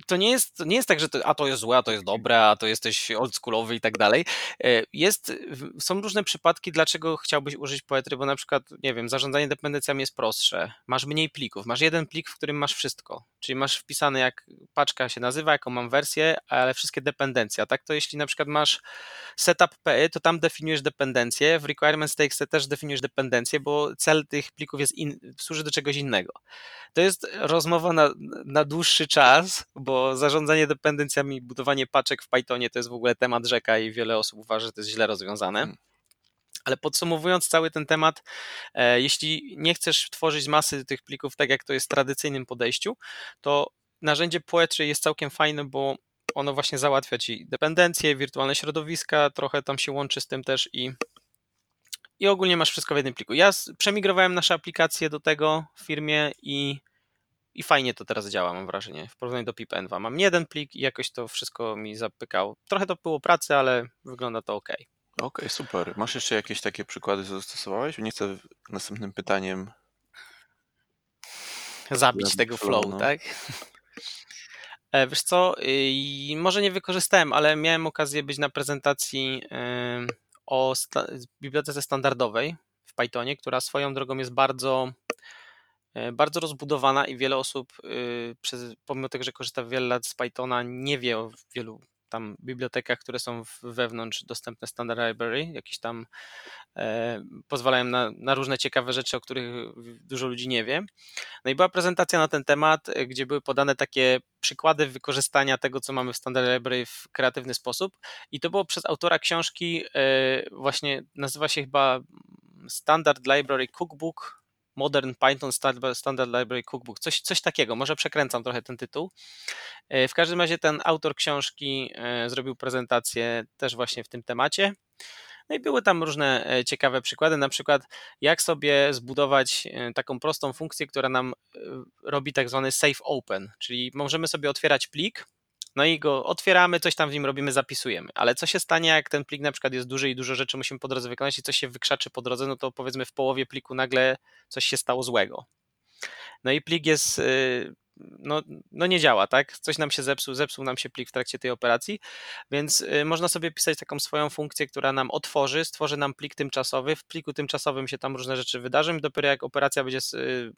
to nie jest, to nie jest tak, że to, a to jest złe, a to jest dobre, a to jesteś oldschoolowy i tak dalej. E, jest, są różne przypadki, dlaczego chciałbyś użyć poetry, bo na przykład, nie wiem, zarządzanie dependencjami jest prostsze, masz mniej plików, masz jeden plik, w którym masz wszystko, czyli masz wpisane jak paczka się nazywa, jaką mam wersję, ale wszystkie dependencje, a tak to jeśli na przykład masz setup.py, to tam definiujesz dependencje, w requirements.txt też definiujesz dependencje, bo cel tych plików jest in, służy do czegoś innego. To jest rozmowa na, na dłuższy czas, bo zarządzanie dependencjami, budowanie paczek w Pythonie to jest w ogóle temat rzeka i wiele osób uważa, że to jest źle rozwiązane. Hmm. Ale podsumowując cały ten temat, e, jeśli nie chcesz tworzyć masy tych plików tak jak to jest w tradycyjnym podejściu, to narzędzie Poetry jest całkiem fajne, bo ono właśnie załatwia ci dependencje, wirtualne środowiska, trochę tam się łączy z tym też i, i ogólnie masz wszystko w jednym pliku. Ja przemigrowałem nasze aplikacje do tego w firmie i i fajnie to teraz działa, mam wrażenie, w porównaniu do pipenva. Mam jeden plik i jakoś to wszystko mi zapykało. Trochę to było pracy, ale wygląda to ok. Okej, okay, super. Masz jeszcze jakieś takie przykłady, co zastosowałeś? Nie chcę następnym pytaniem zabić tego flow, no. tak? E, wiesz co, może nie wykorzystałem, ale miałem okazję być na prezentacji o sta bibliotece standardowej w Pythonie, która swoją drogą jest bardzo bardzo rozbudowana i wiele osób, y, pomimo tego, że korzysta wiele lat z Pythona, nie wie o wielu tam bibliotekach, które są wewnątrz dostępne Standard Library, jakieś tam e, pozwalają na, na, różne ciekawe rzeczy, o których dużo ludzi nie wie. No i była prezentacja na ten temat, e, gdzie były podane takie przykłady wykorzystania tego, co mamy w Standard Library w kreatywny sposób. I to było przez autora książki, właśnie nazywa się chyba Standard Library Cookbook Modern Python Standard Library Cookbook, coś, coś takiego, może przekręcam trochę ten tytuł. E, w każdym razie ten autor książki e, zrobił prezentację też właśnie w tym temacie. No i były tam różne e, ciekawe przykłady, na przykład jak sobie zbudować taką prostą funkcję, która nam robi tak zwany safe open, czyli możemy sobie otwierać plik, no i go otwieramy, coś tam w nim robimy, zapisujemy. Ale co się stanie, jak ten plik na przykład jest duży i dużo rzeczy musimy po drodze wykonać i coś się wykrzaczy po drodze, no to powiedzmy w połowie pliku nagle coś się stało złego. No i plik jest y, no, no nie działa, tak? Coś nam się zepsuł, zepsuł nam się plik w trakcie tej operacji, więc y, można sobie pisać taką swoją funkcję, która nam otworzy, stworzy nam plik tymczasowy. W pliku tymczasowym się tam różne rzeczy wydarzą i dopiero jak operacja będzie y,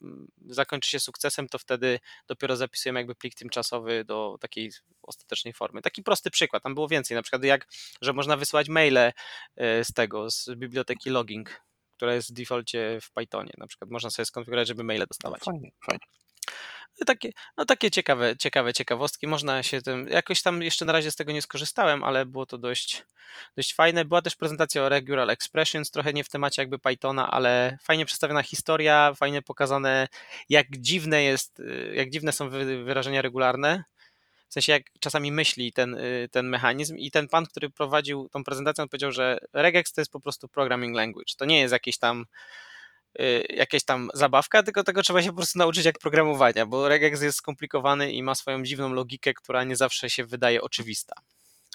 zakończy się sukcesem, to wtedy dopiero zapisujemy jakby plik tymczasowy do takiej ostatecznej formy. Taki prosty przykład, tam było więcej, na przykład jak, że można wysłać maile y, z tego, z biblioteki logging, która jest w defaulcie w Pythonie, na przykład można sobie skonfigurować, żeby maile dostawać. Fajnie, fajnie. No takie, no takie ciekawe, ciekawe ciekawostki. Można się tym, jakoś tam jeszcze na razie z tego nie skorzystałem, ale było to dość, dość fajne. Była też prezentacja o Regular Expressions, trochę nie w temacie jakby Pythona, ale fajnie przedstawiona historia, fajnie pokazane, jak dziwne jest, jak dziwne są wyrażenia regularne. W sensie, jak czasami myśli ten, ten mechanizm, i ten pan, który prowadził tą prezentację, on powiedział, że regex to jest po prostu programming language. To nie jest jakieś tam Y, jakaś tam zabawka, tylko tego trzeba się po prostu nauczyć jak programowania, bo regex jest skomplikowany i ma swoją dziwną logikę, która nie zawsze się wydaje oczywista.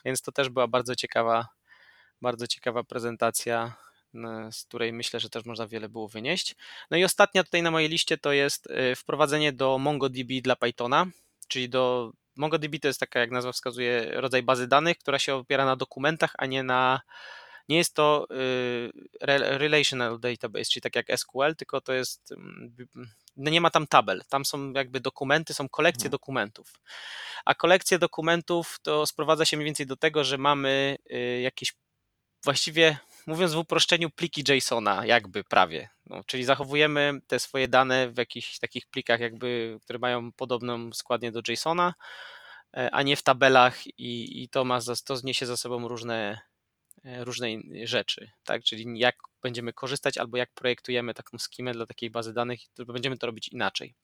Więc to też była bardzo ciekawa, bardzo ciekawa prezentacja, z której myślę, że też można wiele było wynieść. No i ostatnia tutaj na mojej liście to jest y, wprowadzenie do MongoDB dla Pythona, czyli do MongoDB to jest taka, jak nazwa wskazuje, rodzaj bazy danych, która się opiera na dokumentach, a nie na nie jest to y, relational database, czyli tak jak SQL, tylko to jest, mm, no nie ma tam tabel, tam są jakby dokumenty, są kolekcje mhm. dokumentów. A kolekcje dokumentów to sprowadza się mniej więcej do tego, że mamy y, jakieś właściwie mówiąc w uproszczeniu, pliki JSONa, jakby prawie. No, czyli zachowujemy te swoje dane w jakichś takich plikach, jakby, które mają podobną składnię do JSONa, e, a nie w tabelach, i, i to, ma, to zniesie za sobą różne E, różnej rzeczy, tak? Czyli jak będziemy korzystać albo jak projektujemy taką skimę dla takiej bazy danych, to będziemy to robić inaczej.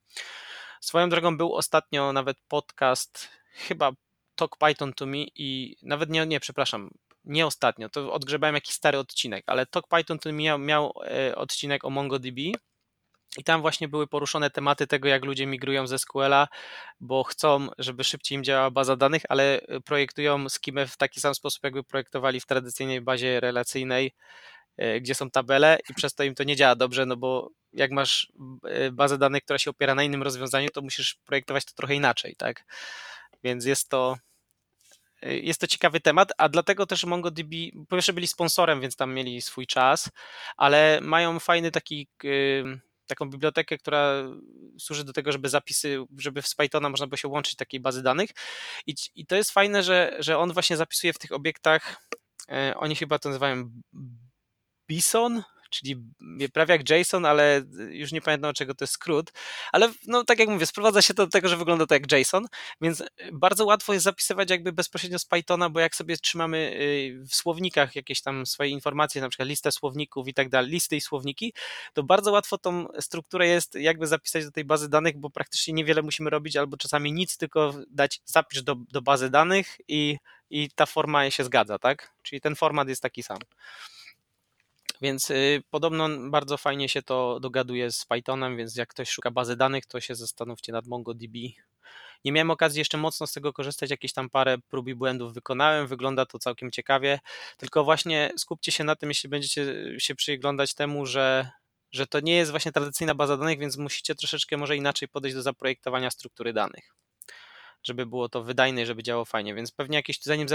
Swoją drogą był ostatnio nawet podcast, chyba Talk Python to Me i nawet nie, nie, przepraszam, nie ostatnio, to odgrzebałem jakiś stary odcinek, ale Talk Python to miał, miał e, odcinek o MongoDB i tam właśnie były poruszone tematy tego, jak ludzie migrują ze SQL-a, bo chcą, żeby szybciej im działała baza danych, ale projektują skimę w taki sam sposób, jakby projektowali w tradycyjnej bazie relacyjnej, e, gdzie są tabele i przez to im to nie działa dobrze, no bo jak masz e, bazę danych, która się opiera na innym rozwiązaniu, to musisz projektować to trochę inaczej, tak? Więc jest to Y, jest to ciekawy temat, a dlatego też MongoDB, po pierwsze byli sponsorem, więc tam mieli swój czas, ale mają fajny taki taką bibliotekę, która służy do tego, żeby zapisy, żeby z Pythona można było się łączyć takiej bazy danych. I, i to jest fajne, że, że on właśnie zapisuje w tych obiektach, e, oni chyba to nazywają Bison, czyli prawie jak JSON, ale już nie pamiętam czego to jest skrót, ale no tak jak mówię, sprowadza się to do tego, że wygląda to jak JSON, więc bardzo łatwo jest zapisywać jakby bezpośrednio z Pythona, bo jak sobie trzymamy y, w słownikach jakieś tam swoje informacje, na przykład listę słowników i tak dalej, listy i słowniki, to bardzo łatwo tą strukturę jest jakby zapisać do tej bazy danych, bo praktycznie niewiele musimy robić, albo czasami nic, tylko dać zapisz do, do bazy danych i, i ta forma się zgadza, tak? Czyli ten format jest taki sam. Więc y, podobno bardzo fajnie się to dogaduje z Pythonem, więc jak ktoś szuka bazy danych, to się zastanówcie nad MongoDB. Nie miałem okazji jeszcze mocno z tego korzystać, jakieś tam parę prób i błędów wykonałem, wygląda to całkiem ciekawie, tylko właśnie skupcie się na tym, jeśli będziecie się przyglądać temu, że, że to nie jest właśnie tradycyjna baza danych, więc musicie troszeczkę może inaczej podejść do zaprojektowania struktury danych żeby było to wydajne, żeby działało fajnie. Więc pewnie jakieś, zanim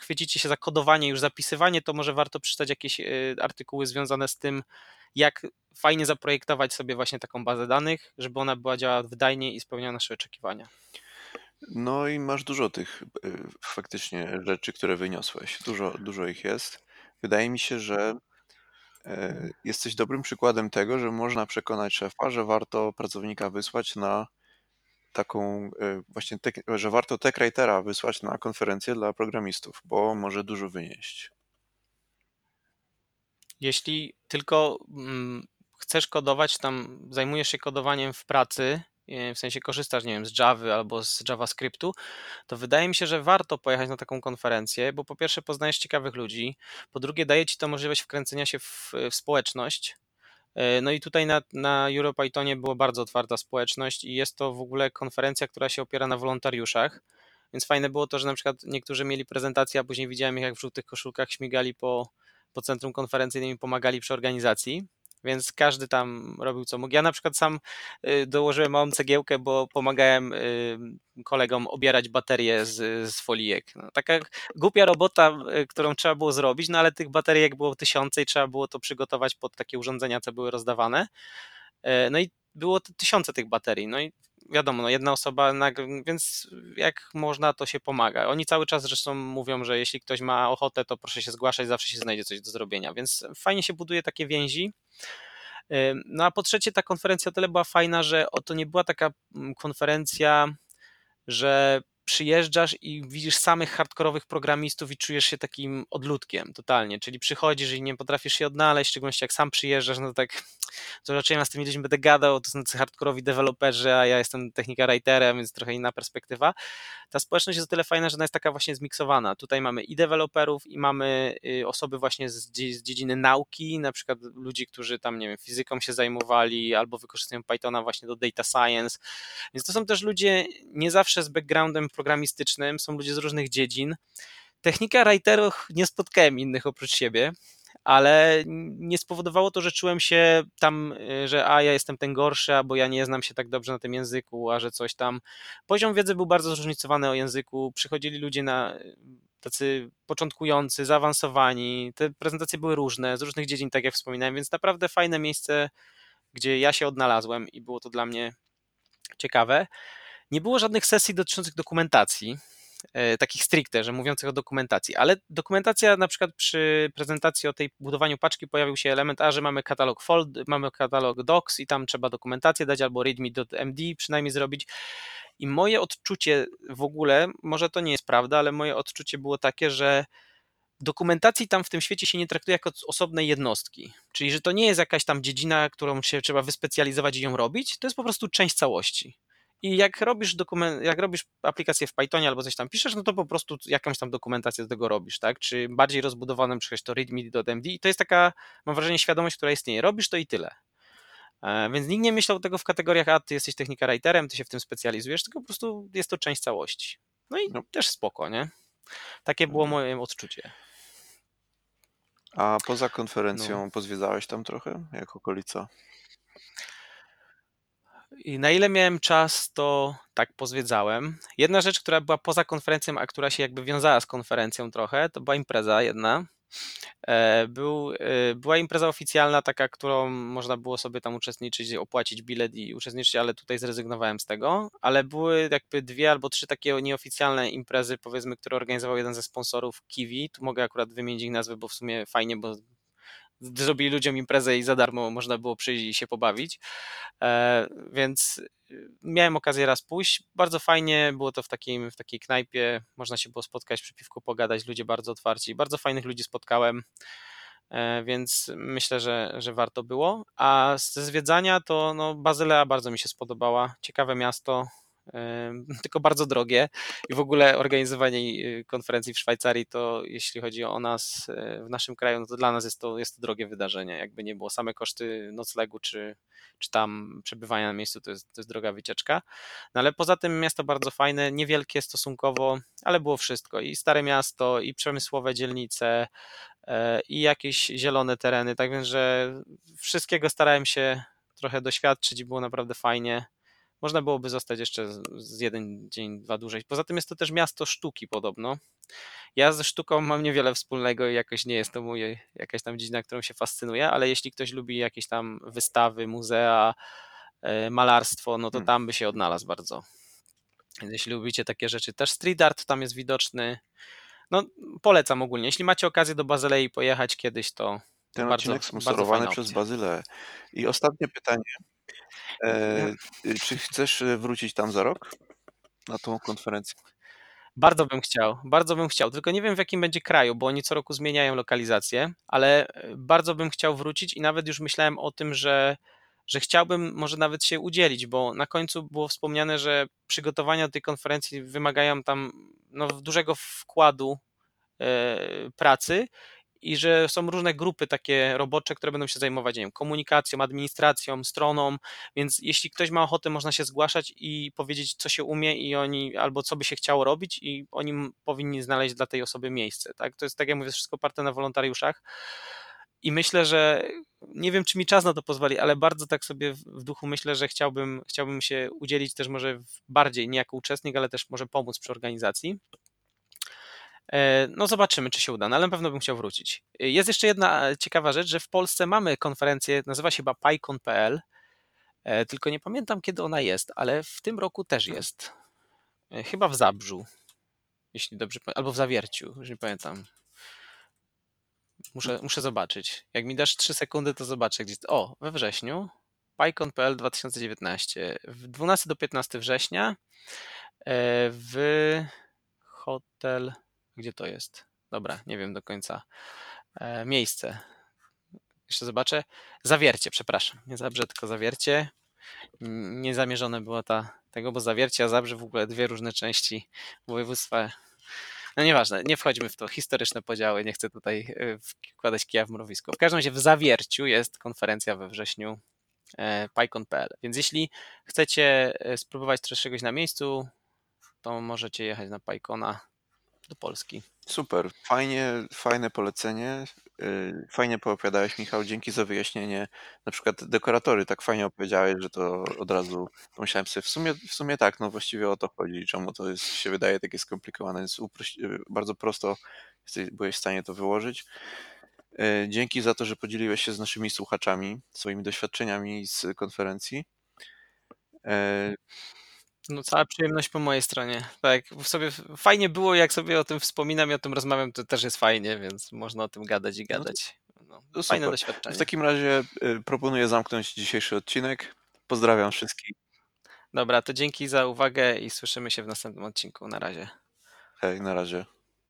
chwycicie się za kodowanie, już zapisywanie, to może warto przeczytać jakieś y, artykuły związane z tym, jak fajnie zaprojektować sobie właśnie taką bazę danych, żeby ona była działała wydajnie i spełniała nasze oczekiwania. No i masz dużo tych y, faktycznie rzeczy, które wyniosłeś. Dużo, dużo ich jest. Wydaje mi się, że e, jesteś dobrym przykładem tego, że można przekonać szefa, że warto pracownika wysłać na taką e, właśnie, te, że warto TechWritera wysłać na konferencję dla programistów, bo może dużo wynieść. Jeśli tylko mm, chcesz kodować, tam zajmujesz się kodowaniem w pracy, e, w sensie korzystasz, nie wiem, z Java albo z JavaScriptu, to wydaje mi się, że warto pojechać na taką konferencję, bo po pierwsze poznajesz ciekawych ludzi, po drugie daje ci to możliwość wkręcenia się w, w społeczność, no i tutaj na, na EuroPythonie była bardzo otwarta społeczność i jest to w ogóle konferencja, która się opiera na wolontariuszach. Więc fajne było to, że na przykład niektórzy mieli prezentację, a później widziałem ich jak w żółtych koszulkach śmigali po, po centrum konferencyjnym i pomagali przy organizacji więc każdy tam robił co mógł. Ja na przykład sam y, dołożyłem małą cegiełkę, bo pomagałem y, kolegom obierać baterie z, z folijek. No, taka głupia robota, y, którą trzeba było zrobić, no ale tych baterijek było tysiące i trzeba było to przygotować pod takie urządzenia, co były rozdawane. No i było tysiące tych baterii. No i wiadomo, no jedna osoba, więc jak można, to się pomaga. Oni cały czas zresztą mówią, że jeśli ktoś ma ochotę, to proszę się zgłaszać, zawsze się znajdzie coś do zrobienia, więc fajnie się buduje takie więzi. No a po trzecie, ta konferencja o tyle była fajna, że oto nie była taka mm, konferencja, że przyjeżdżasz i widzisz samych hardkorowych programistów i czujesz się takim odludkiem totalnie, czyli przychodzisz i nie potrafisz się odnaleźć, szczególnie jak sam przyjeżdżasz, no to tak to raczej ja z tymi ludźmi będę gadał, to są hardkorowi deweloperzy, a ja jestem technika writerem, więc trochę inna perspektywa. Ta społeczność jest o tyle fajna, że ona jest taka właśnie zmiksowana. Tutaj mamy i deweloperów, i mamy y, osoby właśnie z, z dziedziny nauki, na przykład ludzi, którzy tam, nie wiem, fizyką się zajmowali, albo wykorzystują Pythona właśnie do data science, więc to są też ludzie nie zawsze z backgroundem programistycznym, są ludzie z różnych dziedzin. Technika writerów nie spotkałem innych oprócz siebie, ale nie spowodowało to, że czułem się tam, y, że a ja jestem ten gorszy, albo ja nie znam się tak dobrze na tym języku, a że coś tam. Poziom wiedzy był bardzo zróżnicowany o języku. Przychodzili ludzie na y, tacy początkujący, zaawansowani. Te prezentacje były różne, z różnych dziedzin, tak jak wspominałem, więc naprawdę fajne miejsce, gdzie ja się odnalazłem i było to dla mnie ciekawe. Nie było żadnych sesji dotyczących dokumentacji, E, takich stricte, że mówiących o dokumentacji, ale dokumentacja na przykład przy prezentacji o tej budowaniu paczki pojawił się element, a że mamy katalog fold, mamy katalog docs i tam trzeba dokumentację dać albo readme.md przynajmniej zrobić i moje odczucie w ogóle, może to nie jest prawda, ale moje odczucie było takie, że dokumentacji tam w tym świecie się nie traktuje jako osobnej jednostki. Czyli, że to nie jest jakaś tam dziedzina, którą się trzeba wyspecjalizować i ją robić, to jest po prostu część całości. I jak robisz dokument, jak robisz aplikację w Pythonie albo coś tam piszesz, no to po prostu jakąś tam dokumentację do tego robisz, tak? Czy bardziej rozbudowanym przecież to readme.md i to jest taka, mam wrażenie, świadomość, która istnieje. Robisz to i tyle. E, więc nikt nie myślał tego w kategoriach, a ty jesteś technika writerem, ty się w tym specjalizujesz, tylko po prostu jest to część całości. No i No. też spoko, nie? Takie było Mhm. moje odczucie. A poza konferencją pozwiedzałeś tam trochę, jak okolica? I na ile miałem czas, to tak pozwiedzałem. Jedna rzecz, która była poza konferencją, a która się jakby wiązała z konferencją trochę, to była impreza jedna. E, Był, e, była impreza oficjalna, taka, którą można było sobie tam uczestniczyć, opłacić bilet i uczestniczyć, ale tutaj zrezygnowałem z tego. Ale były jakby dwie albo trzy takie nieoficjalne imprezy, powiedzmy, które organizował jeden ze sponsorów Kiwi. Tu mogę akurat wymienić ich nazwy, bo w sumie fajnie, bo zrobili ludziom imprezę i za darmo można było przyjść i się pobawić. E, Więc miałem okazję raz pójść. Bardzo fajnie, było to w, takim, w takiej knajpie, można się było spotkać przy piwku, pogadać, ludzie bardzo otwarci. Bardzo fajnych ludzi spotkałem, e, więc myślę, że, że warto było. A ze zwiedzania to no, Bazylea bardzo mi się spodobała. Ciekawe miasto, tylko bardzo drogie i w ogóle organizowanie e, konferencji w Szwajcarii to jeśli chodzi o nas e, w naszym kraju, no to dla nas jest to, jest to drogie wydarzenie. Jakby nie było same koszty noclegu czy, czy tam przebywania na miejscu, to jest, to jest droga wycieczka. No ale poza tym miasto bardzo fajne, niewielkie stosunkowo, ale było wszystko. I stare miasto, i przemysłowe dzielnice, e, i jakieś zielone tereny. Tak więc, że wszystkiego starałem się trochę doświadczyć i było naprawdę fajnie. Można byłoby zostać jeszcze z- jeden dzień, dwa dłużej. Poza tym jest to też miasto sztuki podobno. Ja ze sztuką mam niewiele wspólnego i jakoś nie jest to mój, jakaś tam dziedzina, którą się fascynuję, ale jeśli ktoś lubi jakieś tam wystawy, muzea, e, malarstwo, no to Hmm. tam by się odnalazł bardzo. Więc jeśli lubicie takie rzeczy, też street art tam jest widoczny. No, polecam ogólnie. Jeśli macie okazję do Bazylei pojechać kiedyś, to Ten bardzo, odcinek sponsorowany przez opcja. Bazyleę. I ostatnie pytanie. E, y, czy chcesz e, wrócić tam za rok? Na tą konferencję? Bardzo bym chciał, bardzo bym chciał, tylko nie wiem w jakim będzie kraju, bo oni co roku zmieniają lokalizację, ale e, bardzo bym chciał wrócić i nawet już myślałem o tym, że, że chciałbym może nawet się udzielić, bo na końcu było wspomniane, że przygotowania do tej konferencji wymagają tam no, dużego wkładu pracy i że są różne grupy takie robocze, które będą się zajmować nie wiem, komunikacją, administracją, stroną, więc jeśli ktoś ma ochotę, można się zgłaszać i powiedzieć, co się umie i oni, albo co by się chciało robić i oni powinni znaleźć dla tej osoby miejsce, tak? To jest, tak jak mówię, wszystko oparte na wolontariuszach i myślę, że nie wiem, czy mi czas na to pozwoli, ale bardzo tak sobie w duchu myślę, że chciałbym, chciałbym się udzielić też może bardziej, nie jako uczestnik, ale też może pomóc przy organizacji. E, No zobaczymy, czy się uda, no ale na pewno bym chciał wrócić. E, Jest jeszcze jedna e, ciekawa rzecz, że w Polsce mamy konferencję, nazywa się chyba PyCon.pl, tylko nie pamiętam kiedy ona jest, ale w tym roku też jest. Chyba w Zabrzu, jeśli dobrze albo w Zawierciu, już nie pamiętam. Muszę, muszę zobaczyć. Jak mi dasz 3 sekundy, to zobaczę gdzie. O, we wrześniu. PyCon.pl 2019. W 12 do 15 września w hotel. Gdzie to jest? Dobra, nie wiem do końca. E, Miejsce. Jeszcze zobaczę. Zawiercie, przepraszam. Nie Zabrze, tylko Zawiercie. Niezamierzone było ta, tego, bo Zawiercie, a Zabrze w ogóle dwie różne części województwa. No nieważne, nie wchodźmy w to. Historyczne podziały, nie chcę tutaj e, wkładać kija w mrowisko. W każdym razie w Zawierciu jest konferencja we wrześniu e, PyCon.pl. Więc jeśli chcecie e, spróbować też czegoś na miejscu, to możecie jechać na PyCona do Polski. Super, fajnie, fajne polecenie. y, Fajnie poopowiadałeś, Michał. Dzięki za wyjaśnienie. Na przykład dekoratory tak fajnie opowiedziałeś, że to od razu pomyślałem sobie, w sumie, w sumie tak, no właściwie o to chodzi. Czemu to jest, się wydaje takie skomplikowane, więc y, bardzo prosto byłeś w stanie to wyłożyć. Y, Dzięki za to, że podzieliłeś się z naszymi słuchaczami swoimi doświadczeniami z konferencji. No, cała przyjemność po mojej stronie. Tak, w sobie fajnie było, jak sobie o tym wspominam i o tym rozmawiam, to też jest fajnie, więc można o tym gadać i No gadać. No, to fajne super. doświadczenie. W takim razie y, proponuję zamknąć dzisiejszy odcinek. Pozdrawiam wszystkich. Dobra, to dzięki za uwagę i słyszymy się w następnym odcinku. Na razie. Hej, na razie.